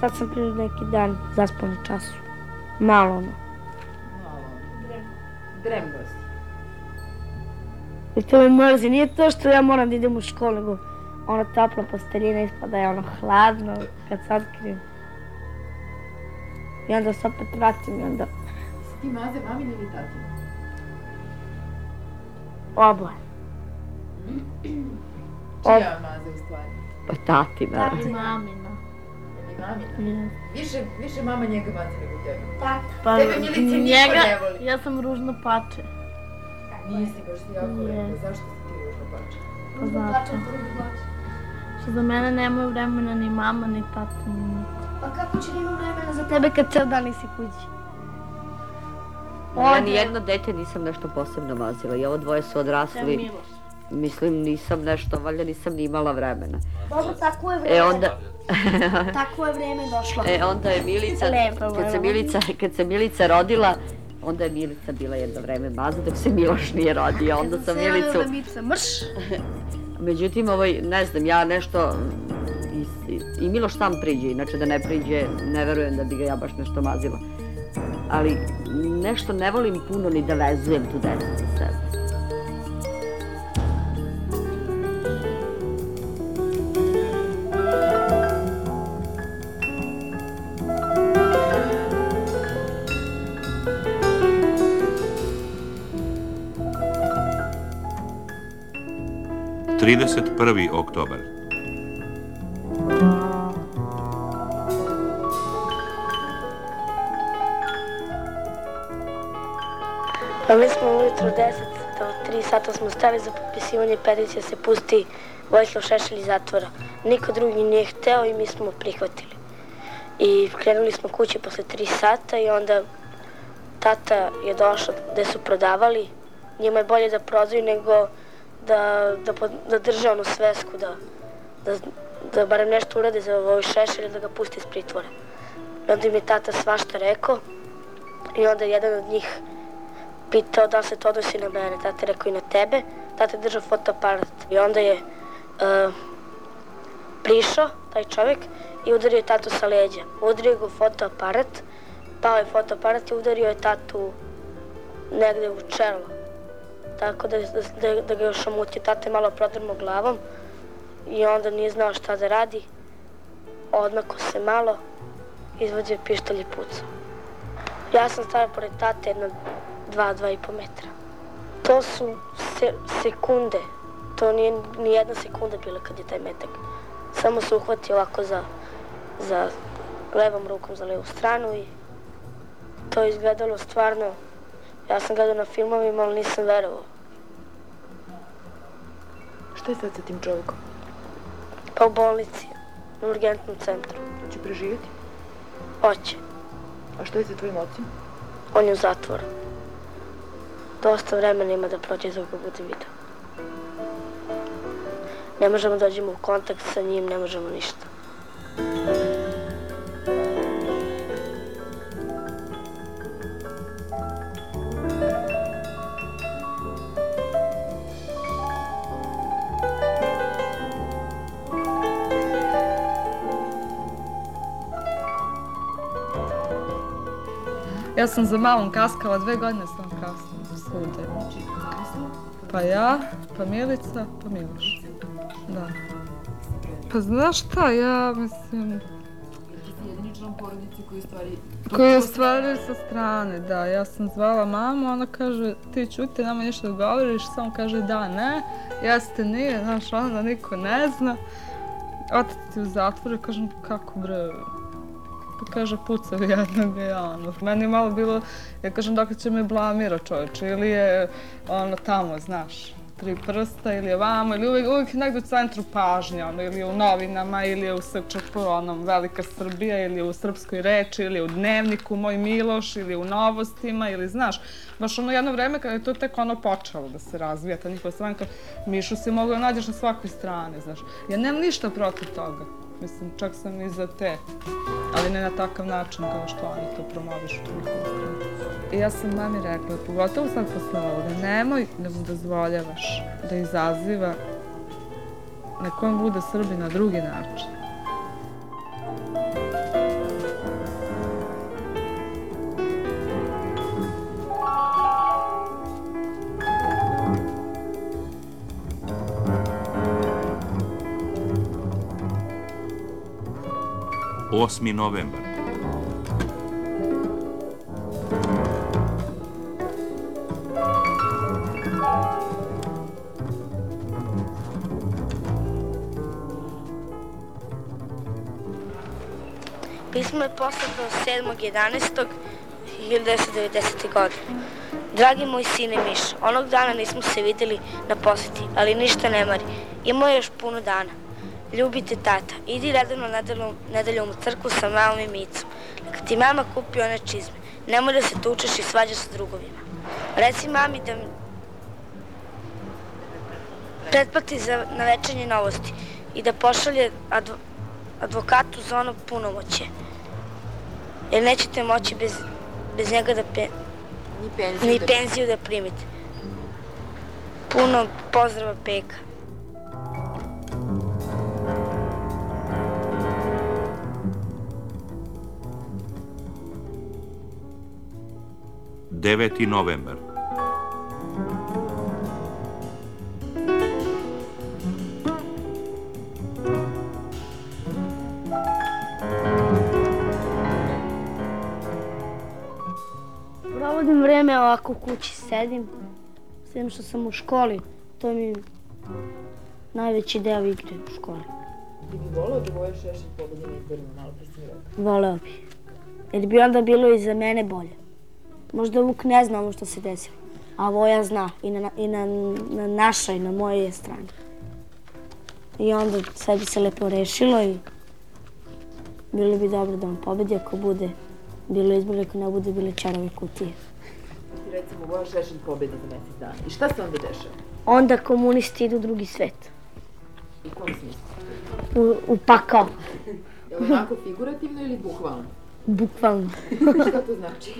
Sad sam prije neki dan zaspao na času. Malo ono. Dremno si. I to me mrzi. Nije to što ja moram da idem u školu, nego ona topla posteljina ispada je ono hladno kad se otkrijem. I onda se opet vratim i onda Si ti maze mamin ili tatin? oboje. Čija maze u stvari? Pa tatina. Tati. Mamina. I mamina. Više, više mama njega mazi nego tebe. Pa Tebe Milica niko njega, ne voli. ja sam ružno pače. Nisi baš ti jako Je. lepo. Zašto si ti ružno pače? Pa zato. Što za mene nemaju vremena ni mama, ni tata, ni niko. Pa kako će nema vremena za Tebe kad ceo dan nisi kući. Ja ni jedno dete nisam nešto posebno mazila i ovo dvoje su odrasli. Mislim, nisam nešto, valjda nisam ni imala vremena. Dobro, tako je vreme. E onda, Tako je vreme došlo. e onda je Milica, Lepo, kad se. Milica, kad se Milica rodila, onda je Milica bila jedno vreme maza dok se Miloš nije rodio. Onda sam Milicu, Milicu. Mrš! međutim, ovaj, ne znam, ja nešto, i, i, i Miloš sam priđe, inače da ne priđe, ne verujem da bi ga ja baš nešto mazila. Ali nešto ne volim puno ni da vezujem tu decu za sebe. Trideset prvi oktobar. Pa mi smo ujutro 10 do 3 sata smo stali za potpisivanje peticije se pusti Vojislav Šešelj iz zatvora. Niko drugi nije hteo i mi smo prihvatili. I krenuli smo kući posle 3 sata i onda tata je došao gde su prodavali. Njima je bolje da prodaju nego da, da, da drže onu svesku, da, da, da barem nešto urade za šešelj i da ga pusti iz pritvora. I onda im je tata svašta rekao i onda je jedan od njih pitao da se to odnosi na mene. Tata je rekao i na tebe. Tata je držao fotoaparat. I onda je uh, prišao taj čovjek i udario je tatu sa leđa. Udario ga u fotoaparat, pao je fotoaparat i udario je tatu negde u čelo. Tako da, da, da, da ga je ošamutio. Tata je malo prodrmao glavom i onda nije znao šta da radi. Odmako se malo, izvodio je pištolj i pucao. Ja sam stala pored tate jedno dva, dva i po metra. To su se, sekunde. To nije ni jedna sekunda bila kad je taj metak. Samo se uhvatio ovako za, za levom rukom za levu stranu i to je izgledalo stvarno. Ja sam gledao na filmovima, ali nisam verovao. Šta je sad sa tim čovjekom? Pa u bolnici, na urgentnom centru. Hoće preživjeti? Hoće. A šta je sa tvojim ocem? On je u zatvoru. Dosta vremena ima da prođe dok ga bude video. Ne možemo da dođemo u kontakt sa njim, ne možemo ništa. Ja sam za malom kaskala, dve godine sam kaskala svugdje. Pa ja, pa Milica, pa Miloš. Da. Pa znaš šta, ja mislim, jedini član porodice koji stvari... koji je stvari sa strane, da. Ja sam zvala mamu, ona kaže, ti čuti, nama nešto da govoriš, samo kaže da, ne, jeste, nije, znaš, onda niko ne zna. Otac ti u zatvoru, kažem, kako bre, kaže, pucao jednog i ono. Meni je malo bilo, ja kažem, dok će me blamira čovječe, ili je, ono, tamo, znaš. tri prsta ili ovamo ili uvijek, uvijek negdje u centru pažnje, ono, ili u novinama ili u SČP, onom Velika Srbija ili u Srpskoj reči ili u Dnevniku Moj Miloš ili u Novostima ili znaš, baš ono jedno vreme kada je to tek ono počelo da se razvija, ta njihova stranka, Mišu si mogao da nađeš na svakoj strani, znaš. Ja nemam ništa protiv toga. Mislim, čak sam i za te, ali ne na takav način kao što oni to promovišu tu njihovu stranu. I ja sam mami rekla, pogotovo sad posle ovoga, nemoj da mu dozvoljavaš da izaziva na kojem bude Srbi na drugi način. Osmi novembar. Pismo je poslato 7.11.1990. godine. Dragi moj sine Miš, onog dana nismo se videli na poseti, ali ništa ne mari. Ima još puno dana. Ljubite tata, idi redovno nedeljom, nedeljom u crkvu sa mamom i Micom. Neka ti mama kupi one čizme. Nemoj da se tučeš i svađaš sa drugovima. Reci mami da pretplati za na večernje novosti i da pošalje advo, advokatu za ono punomoće. Jer nećete moći bez, bez njega da pe, Ni penziju. ni da- penziju da primite. Puno pozdrava Peka. Deveti novembar. Provodim vreme ovako u kući, sedim. Sedim što sam u školi. To mi najveći deo igre u školi. Ti bi volao da Voja Šešelj pobedi na izborima, malo pre si mi rekao. Voleo bi. Jer bi onda bilo i za mene bolje. Možda Vuk ne zna ono što se desilo. A Voja zna. I na, i na, na našoj, i na mojoj strani. I onda sve bi se lepo rešilo i bilo bi dobro da on pobedi ako bude bilo izbora, ako ne bude bile čarove kutije. Ti recimo Voja Šešelj pobedi za mesec dana. I šta se onda dešava? Onda komunisti idu u drugi svet. U kom smislu? U, u pakao. Je li onako figurativno ili bukvalno? Bukvalno. Šta to znači?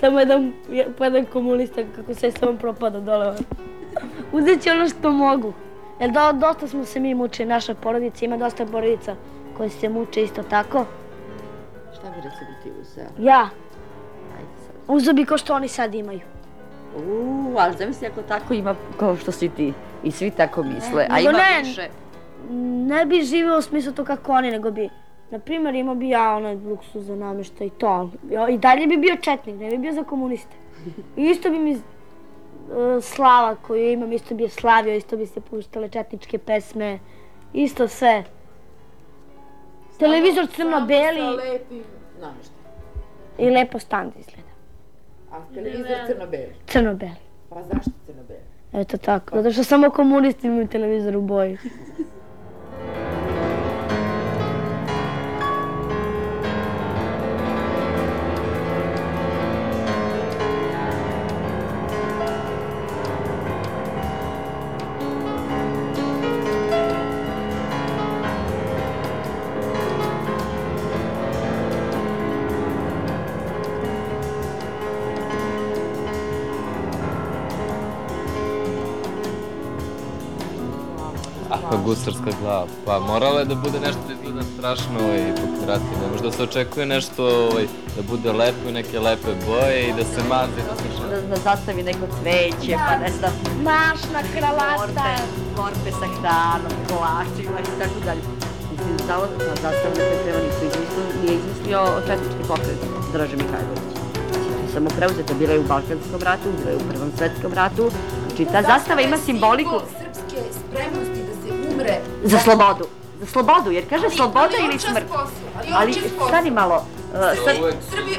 Samo jedan, jedan komunista kako se samo propada dole. Uzet će ono što mogu. Jer do, dosta smo se mi mučili, naša porodica, ima dosta porodica koje se muče isto tako. Šta bi recimo ti uzeo? Ja, uzo bi ko što oni sad imaju. Uuu, ali zamisli ako tako ima kao što si ti. I svi tako misle. A ima ne. više. Ne bi živeo u smislu to kako oni, nego bi, na primjer, imao bi ja onaj luksuz za namješta i to. I dalje bi bio četnik, ne bi bio za komuniste. I isto bi mi e, slava koju imam, isto bi je slavio, isto bi se puštale četničke pesme, isto sve. Televizor Sa crno-beli lepim nameštajem. i lepo stand izgleda. A televizor crno-beli. Crno-beli. Pa zašto crno-beli? Eto tako, zato što samo komunisti imaju televizor u boji. gusarska glava. Pa moralo je da bude nešto da izgleda strašno i pokrati. Ne može da se očekuje nešto ovaj, da bude lepo i neke lepe boje i da se mazi. Da se Da, da zastavi neko cveće, pa ne znam, Mašna korpe, kravata. korpe sa hranom, kolačima i tako dalje. Mislim, za ovo na zastavu na koje treba nisu izmislio, nije izmislio četnički pokret Draže Mihajlović. Samo preuzeto, bila je u Balkanskom ratu, bila je u Prvom svetskom ratu. Znači, ta zastava ima simboliku srpske spremnosti da umre. za slobodu. Za slobodu, jer kaže sloboda ili smrt. Ali, Ali stani malo, uh, Srbi,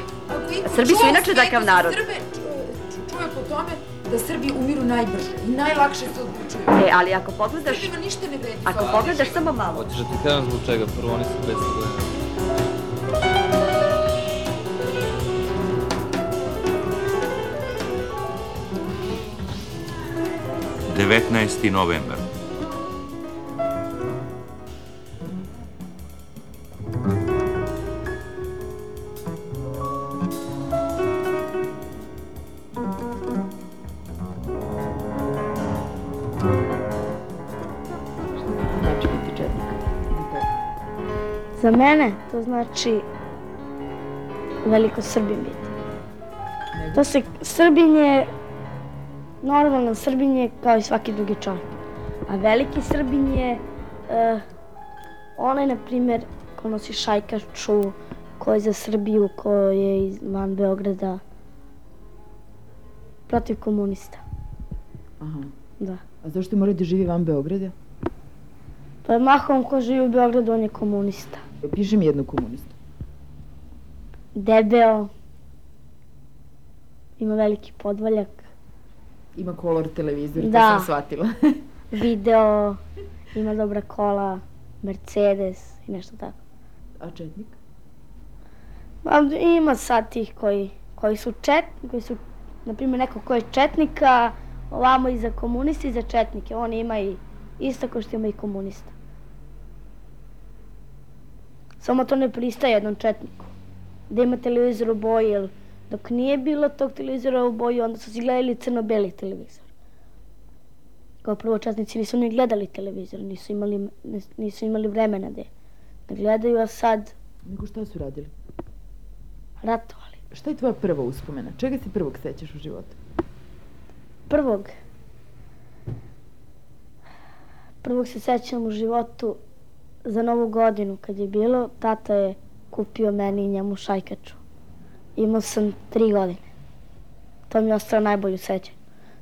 iko Srbi su inače takav narod. Srbe, ču- ču- čuje po tome da Srbi umiru najbrže i najlakše se odlučuju. E, ali ako pogledaš, Srbima ništa ne vredi. ako pogledaš samo malo, Hoćeš da ti kažem zbog čega? Prvo, oni su 500 godina. 19. novembar. Za mene to znači veliko Srbin biti. To se, Srbin je, normalan Srbin je kao i svaki drugi čovjek. A veliki Srbin je eh, onaj, na primjer, ko nosi šajkaču, ko je za Srbiju, ko je iz van Beograda, protiv komunista. Aha. Da. A zašto mora da živi van Beograda? Pa mahom ko živi u Beogradu, on je komunista. Piši mi jednu komunistu. Debeo, ima veliki podvaljak, Ima kolor televizor, to Da. sam shvatila. video, ima dobra kola, Mercedes i nešto tako. A četnik? Ma, ima sad tih koji, koji su čet, koji su, na primjer, neko ko je četnika, ovamo i za komuniste i za četnike. On ima i isto kao što ima i komunista. Samo to ne pristaje jednom četniku. Da ima televizor u boji, jer dok nije bilo tog televizora u boji, onda su si gledali crno-beli televizor. Kao prvo četnici nisu ni gledali televizor, nisu imali, nisu imali vremena da, da gledaju, a sad Nego šta su radili? ratovali. Šta je tvoja prva uspomena? Čega se prvog sećaš u životu? Prvog. Prvog se sećam u životu za novu godinu kad je bilo, tata je kupio meni i njemu šajkaču. Imao sam tri godine. To mi je ostalo najbolje u sećanju.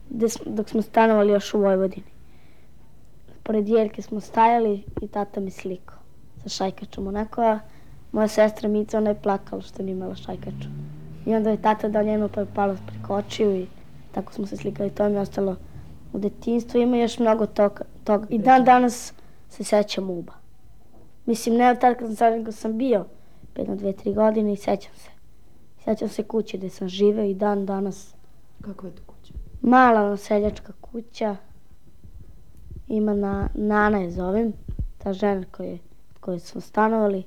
Gde smo- Dok smo stanovali još u Vojvodini. Pored jelke smo stajali i tata mi slikao sa šajkačom. Onako, a moja sestra Mica, ona je plakala što nije imala šajkaču. I onda je tata dao njenu pa je pala preko očiju i tako smo se slikali. To mi je ostalo u detinstvu. Ima još mnogo toga. toga. I dan danas se sećam uba. Mislim, ne od tada kad sam sad, nego sam bio jedno, dve, tri godine i sećam se. Sećam se kuće gde sam živeo i dan danas Kakva je to kuća? mala seljačka kuća. Ima na, Nana je zovem, ta žena koje, koje smo stanovali.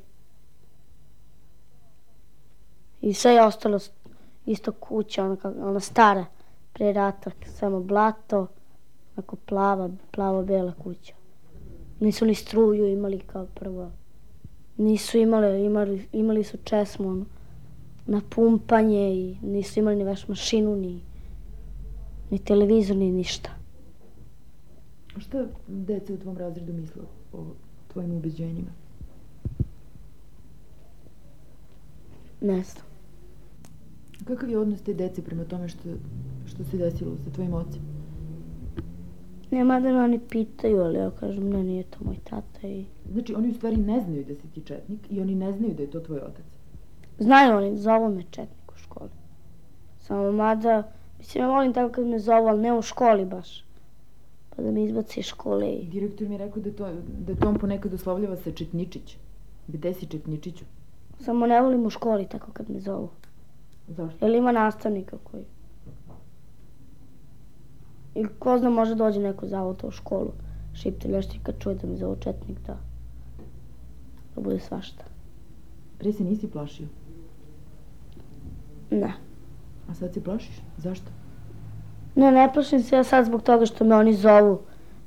I sve je ostalo isto kuća, ona, ona stara, pre rata, samo blato, onako plava, plavo-bela kuća. Nisu ni struju imali kao prvo. Nisu imali, imali, imali su česmu ono, na pumpanje i nisu imali ni veš mašinu, ni, ni televizor, ni ništa. A šta deca u tvom razredu misle o tvojim ubeđenjima? Ne znam. Kakav je odnos te dece prema tome što, što se desilo sa tvojim ocem? Nema da me oni pitaju, ali ja kažem, ne, nije to moj tata i... Znači, oni u stvari ne znaju da si ti četnik i oni ne znaju da je to tvoj otac. Znaju oni, zovu me četnik u školi. Samo mada, mislim, ja volim tako kad me zovu, ali ne u školi baš. Pa da me izbaci iz škole i... Direktor mi je rekao da, to, da to on ponekad oslovljava sa Četničić. Gde si Četničiću? Samo ne volim u školi tako kad me zovu. Zašto? Jer ima nastavnika koji... I ko zna, može dođe neko zavod u školu. Šipte lešti kad čuje da me zovu četnik, da... Da bude svašta. Pre se nisi plašio, Ne. a sad se plašiš. Zašto? Ne, ne plašim se ja sad zbog toga što me oni zovu,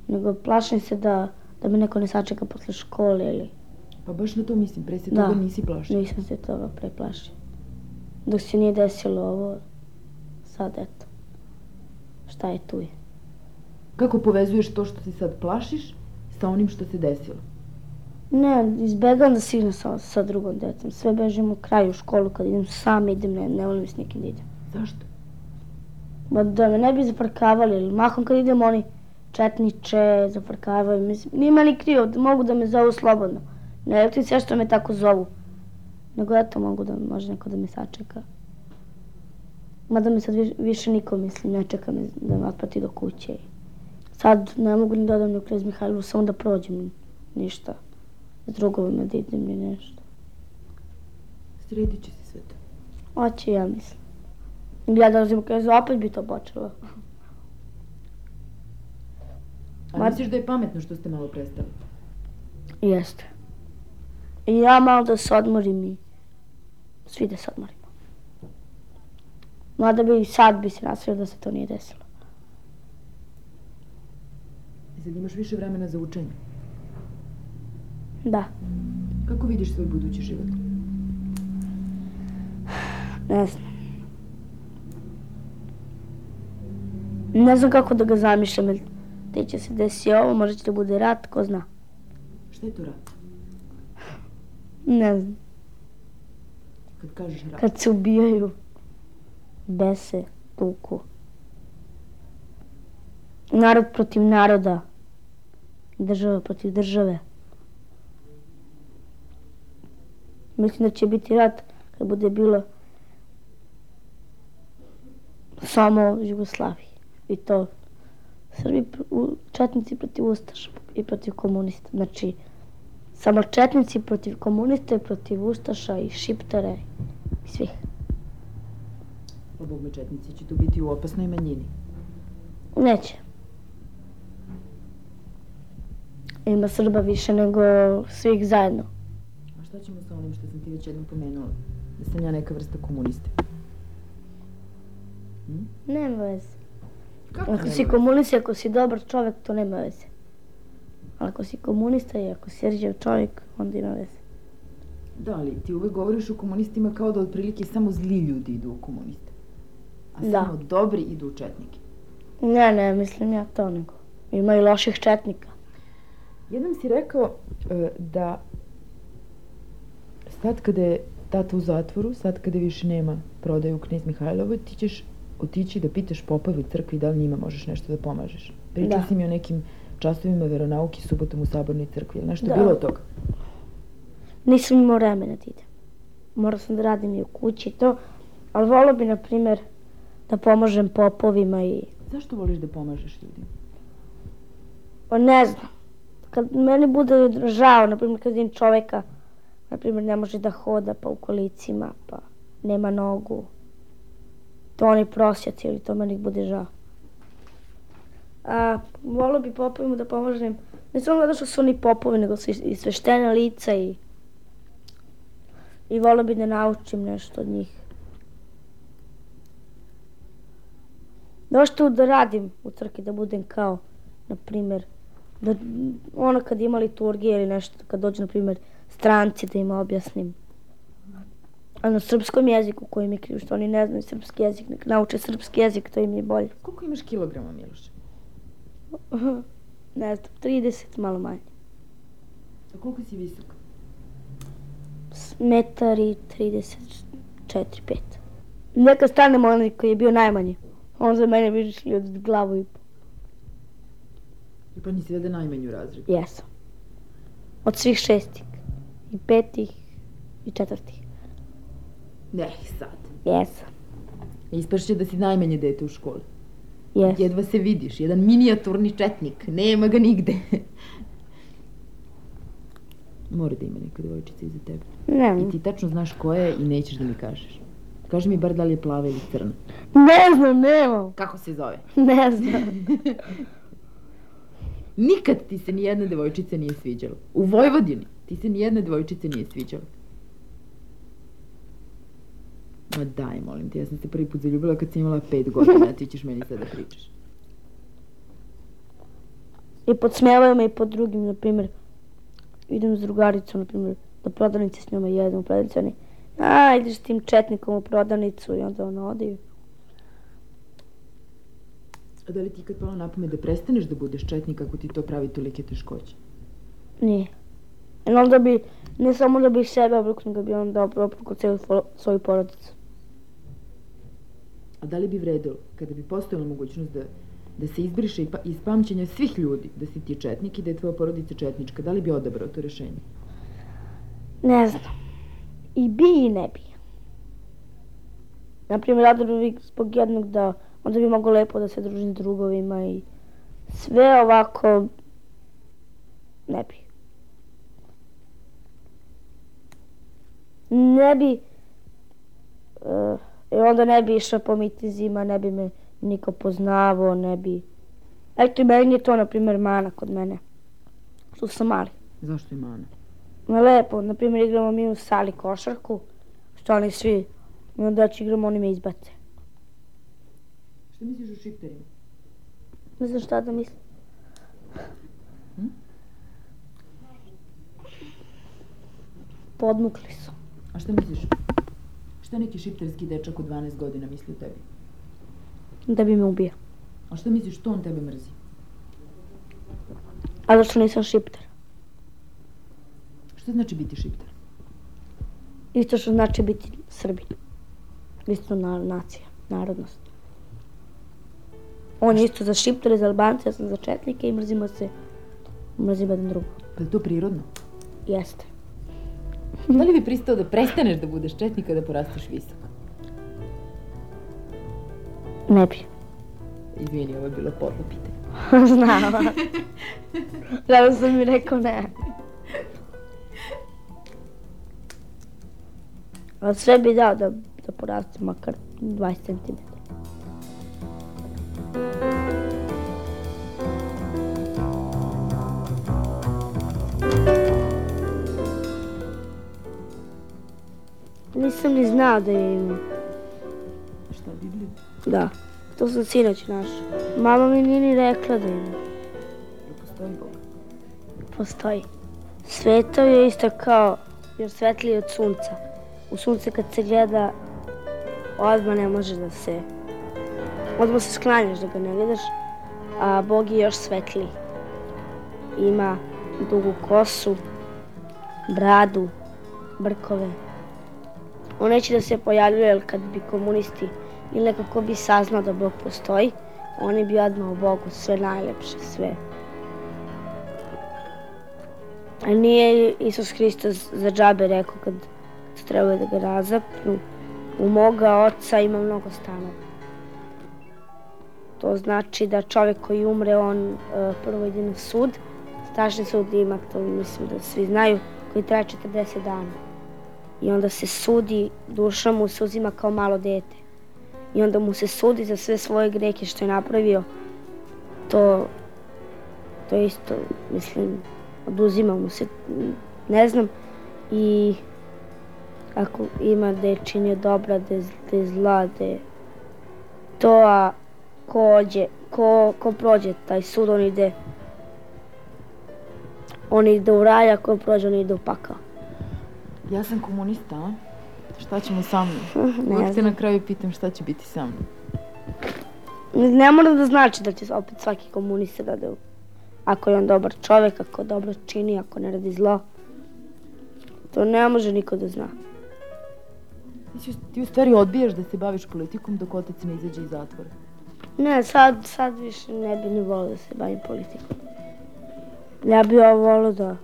nego plašim se da, da me neko ne sačeka posle škole ili... Pa baš na to mislim, pre se Da. toga nisi plašio. Nisam se toga preplašio. Dok se nije desilo ovo, sad eto. Šta je tu je. Kako povezuješ to što se sad plašiš sa onim što se desilo? Ne, izbegavam da se igram sa, sa drugom decom. Sve bežim u kraju u školu kad idem sam idem, ne, ne volim s nikim da idem. Zašto? Ma da me ne bi zafrkavali, ili mahom kad idem oni četniče, zafrkavaju. Mislim, nije meni krivo, da mogu da me zovu slobodno. Ne rekli sve što me tako zovu. Nego eto mogu da može neko da me sačeka. Mada me sad više, više niko, mislim, ne čeka me da me otprati do kuće. Sad ne mogu ni da odam ni Knez Mihajlovu, samo da prođem ništa. S drugovima da idem ni nešto. Sredit će se sve to. Hoće, ja mislim. Ja dolazim Knez, opet bi to počelo. A Ma- misliš da je pametno što ste malo prestali? Jeste. I ja malo da se odmorim i svi da se odmorimo. Mada bi sad bi se nasvio da se to nije desilo. I sad imaš više vremena za učenje. Da, Kako vidiš svoj budući život? ne znam. Ne znam kako da ga zamišljam, jer te će se desi ovo, možda će da bude rat, ko zna. Šta je to rat? Ne znam. Kad kažeš rat. Kad se ubijaju, bese, tuku. Narod protiv naroda. Država protiv države. Mislim da će biti rat kad bude bilo samo u Jugoslaviji. I to Srbi, četnici protiv Ustaša i protiv komunista. Znači, samo četnici protiv komunista i protiv Ustaša i Šiptara i svih. Pa četnici će tu biti u opasnoj manjini. Neće. Ima Srba više nego svih zajedno. A šta ćemo sa onim što sam ti već jednom pomenula? Da sam ja neka vrsta komuniste. Nema veze. Kako Ako nema si komunista ako si dobar čovjek, to nema veze. Ali ako si komunista i ako si rđav čovjek, onda ima veze. Da, ali ti uvek govoriš o komunistima kao da otprilike samo zli ljudi idu u komuniste. A Da. samo dobri idu u četnike. Ne, ne, mislim ja to nego. Ima i loših četnika. Jednom si rekao e, da sad kada je tata u zatvoru, sad kada više nema prodaju u Knez Mihajlovoj, ti ćeš otići da pitaš popa u crkvi da li njima možeš nešto da pomažeš. Pričao Da. si mi o nekim časovima veronauke subotom u sabornoj crkvi. Ili nešto Da. bilo od toga? Nisam imao vremena da idem. Morao sam da radim i u kući i to. Ali volio bi, na primjer, da pomažem popovima i... Zašto voliš da pomažeš ljudima? Pa ne znam. Kad meni bude žao, na primjer, kad vidim čoveka, na primjer, ne može da hoda pa u kolicima, pa nema nogu. To oni prosjaci ili to meni bude žao. A volio bi popovima da pomažem, ne samo zato što su oni popovi, nego su i sveštena lica i i volio bi da naučim nešto od njih. Došto da radim u crkvi, da budem kao, na primjer, da ono kad ima liturgije ili nešto, kad dođu, na primjer, stranci da im objasnim. A na srpskom jeziku koji mi krivo, što oni ne znaju srpski jezik, nek nauče srpski jezik, to im je bolje. Koliko imaš kilograma, Miloš? Ne znam, 30, malo manje. A koliko si visok? Metar i 34, 5. Neka stanemo onaj koji je bio najmanji. On za mene više od glavu i po. Pa nisi vede najmanju razredu. Jesam. Od svih šestih. I petih i četvrtih. Ne, sad. Jesam. Ispašće da si najmanje dete u školi. Jesam. Jedva se vidiš, jedan minijaturni četnik, nema ga nigde. Mora da ima neka devojčica iza tebe. Ne, I ti tačno znaš koja je i nećeš da mi kažeš. Kaži mi bar da li je plava ili crna. ne znam, nemam. Kako se zove? Ne znam. Nikad ti se ni jedna devojčica nije sviđala. U Vojvodini ti se ni jedna devojčica nije sviđala. Ma daj, molim te, ja sam se prvi put zaljubila kad sam imala pet godina, a ti ćeš meni sada pričaš. I podsmevaju me i po drugim, na primjer, idem s drugaricom, na primjer, do prodavnice s njoma jedem u prodavnici, oni, a, s tim četnikom u prodavnicu i onda ono odiju. A da li ti kad palo na pamet da prestaneš da budeš četnik ako ti to pravi tolike teškoće? Nije. Jer onda bi, ne samo da bi sebe obrukao, nego bi onda obrukao cijelu fo- svoju porodicu. A da li bi vredilo, kada bi postojala mogućnost da, da se izbriše iz pamćenja svih ljudi da si ti četnik i da je tvoja porodica četnička, da li bi odabrao to rešenje? Ne znam. I bi i ne bi. Naprimjer, rado bi zbog jednog da, onda bi mogo lepo da se družim s drugovima i sve ovako ne bi. Ne bi, uh, i onda ne bi išao po mitizima, ne bi me niko poznavao, ne bi... Eto, meni je to, na primjer, mana kod mene. Što sam mali. Zašto je mana? Ma lepo, na primjer, igramo mi u sali košarku, što oni svi, i onda ću igramo, oni me izbace. Šta misliš o šipterima? Ne znam šta da mislim. Podmukli su. A šta misliš? Šta neki šipterski dečak od 12 godina misli o tebi? Da bi me ubio. A šta misliš što on tebe mrzi? A zašto nisam šipter? Šta znači biti šipter? Isto što znači biti Srbin. Isto na, nacija, narodnost. On je isto za šiptere, za albance, ja sam za četnike i mrzimo se, mrzimo jedan drugo. Pa je to prirodno? Jeste. Da li bi pristao da prestaneš da budeš četnik kada porasteš visok? Ne bi. Izvini, ovo je bilo podlo pitanje. Znam. Zato sam mi rekao ne. Ali sve bi dao da, da porastem makar 20 cm. Nisam ni znao da je ima. Šta, Bibliju? Da, to sam sinoć našao. Mama mi nije ni rekla da ima. Da postoji Bog. Postoji. Svetao je isto kao, još svetliji od sunca. U sunce kad se gleda, odmah ne može da se... Odmah se sklanjaš da ga ne gledaš, a Bog je još svetliji. Ima dugu kosu, bradu, brkove. On neće da se pojavljuje, jer kad bi komunisti ili nekako bi saznao da Bog postoji, oni bi odmah u Bogu sve najlepše, sve. A nije Isus Hristos za džabe rekao kad su trebali da ga razapnu, u moga oca ima mnogo stanova. To znači da čovjek koji umre, on uh, prvo ide na sud, strašni sud ima, to mislim da svi znaju, koji traje 40 dana. I onda se sudi, duša mu se uzima kao malo dete. I onda mu se sudi za sve svoje greke što je napravio. To, to isto, mislim, oduzima mu se, ne znam. I ako ima da je činio dobra, da je, da zla, da je to, a ko, ođe, ko, ko prođe taj sud, on ide on ide u raj, a ko prođe, on ide u pakao. Ja sam komunista, a? Šta ćemo sa mnom? Uvijek te na kraju pitam šta će biti sa mnom. Ne, mora da znači da će opet svaki komunista da u... Ako je on dobar čovjek, ako dobro čini, ako ne radi zlo. To ne može niko da zna. Ti, ti u stvari odbijaš da se baviš politikom dok otac ne izađe iz zatvora. Ne, sad, sad više ne bi ni volio da se bavim politikom. Ja bi ovo volio da,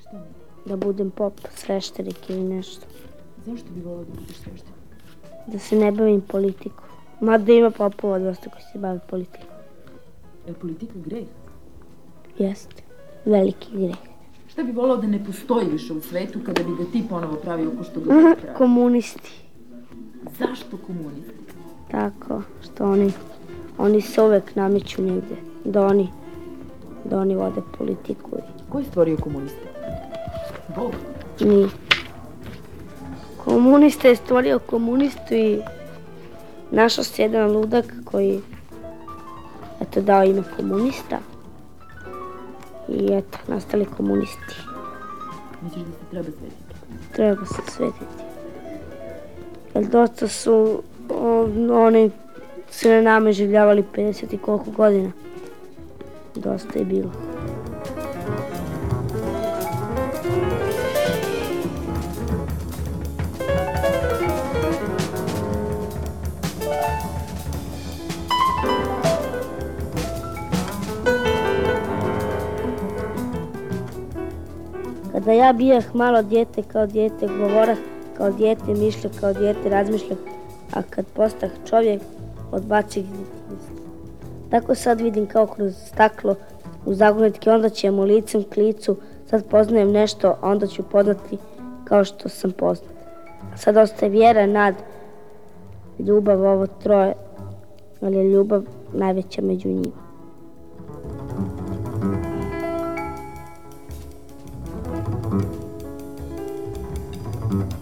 Šta da budem pop, sveštenik ili nešto. Zašto bi volao da budeš svešten? Da se ne bavim politikom. Mada ima popova dosta koji se bave politikom. Je li politika greh? Jeste. Veliki greh. Šta bi volao da ne postoji više u svetu kada bi ga ti ponovo pravio ko što ga pravi? Komunisti. Zašto komunisti? Tako, što oni, oni se uvek nameću negde. Da oni, da oni vode politiku Ko je stvorio komuniste? Bog. ni. Komunista je stvorio komunistu i našao se jedan ludak koji eto dao ime komunista. I eto, nastali komunisti. Misliš da se treba svetiti? Treba se svetiti. Jer dosta su oni su na nama življavali 50 i koliko godina. Dosta je bilo. Kada ja bijah malo djete kao djete, govorah kao dijete, mišlja kao dijete, razmišlja, a kad postah čovjek, odbaci gnitnost. Tako sad vidim kao kroz staklo u zagledke, onda ćemo licem k licu, sad poznajem nešto, a onda ću poznati kao što sam poznat. Sad ostaje vjera, nad, ljubav ovo troje, ali je ljubav najveća među njima. Mm-hmm.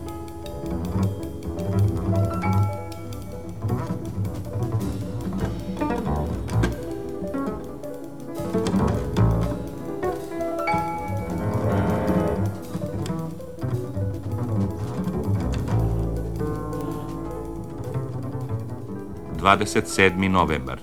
27. novembar.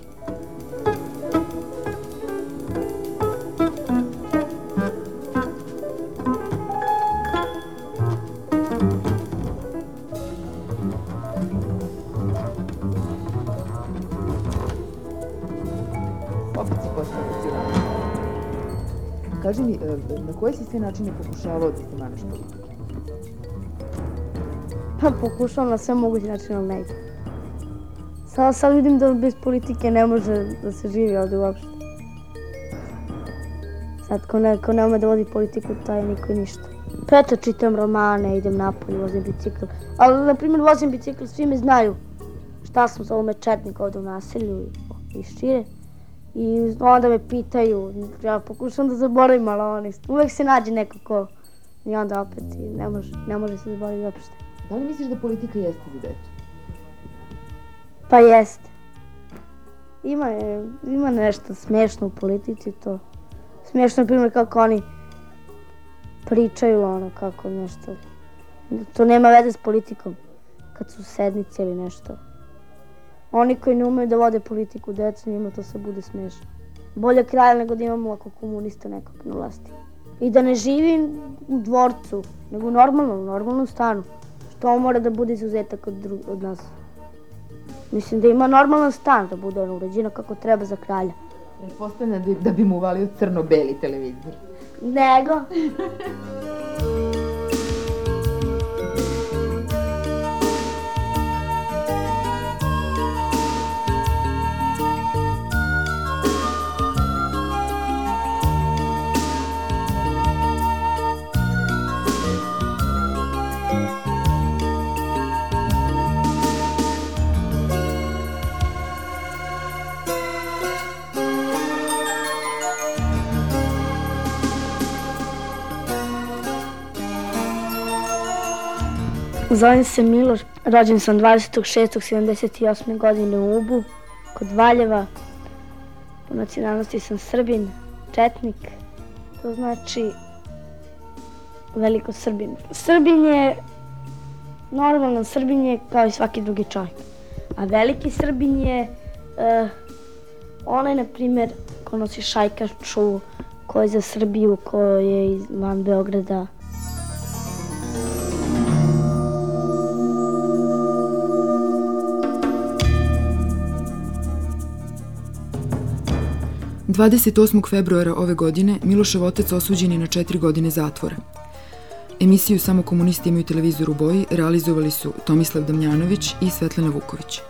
Kaži mi, e, na koji si sve načine pokušavao da se maneš politike? Pa pokušavam na sve moguće načine, ali ne ide. Sad, sad vidim da bez politike ne može da se živi ovde uopšte. Sad ko ne, ko ne ume da vodi politiku, taj niko ništa. Pa eto, čitam romane, idem napolje, vozim bicikl. Ali, na primjer, vozim bicikl, svi me znaju šta sam za ovome četnik ovde u naselju i, šire. I onda me pitaju, ja pokušam da zaboravim, ali oni, uvek se nađe neko ko i onda opet ne može, ne može se zaboraviti uopšte. Da li misliš da politika jeste za decu? Pa jeste. Ima, ima nešto smešno u politici to. Smešno je primjer kako oni pričaju ono kako nešto. To nema veze s politikom. Kad su sednice ili nešto. Oni koji ne umeju da vode politiku, decu njima to se bude smešno. Bolje kralja nego da imamo ovako komunista nekog na vlasti. I da ne živi u dvorcu, nego normalno, u normalnom stanu. Što mora da bude izuzetak od, od nas. Mislim da ima normalan stan, da bude ono uređeno kako treba za kralja. Pretpostavljam da, da bi mu uvalio crno-beli televizor. Nego? Zovem se Miloš, rođen sam 26.78. godine u Ubu, kod Valjeva. Po nacionalnosti sam Srbin, Četnik, to znači veliko Srbin. Srbin je, normalno Srbin je kao i svaki drugi čovjek. A veliki Srbin je uh, onaj, na primjer, ko nosi šajkaču, ko je za Srbiju, ko je iz van Beograda. 28. februara ove godine Milošev otac osuđen je na četiri godine zatvora. Emisiju Samo komunisti imaju televizor u boji realizovali su Tomislav Damjanović i Svetlana Vuković.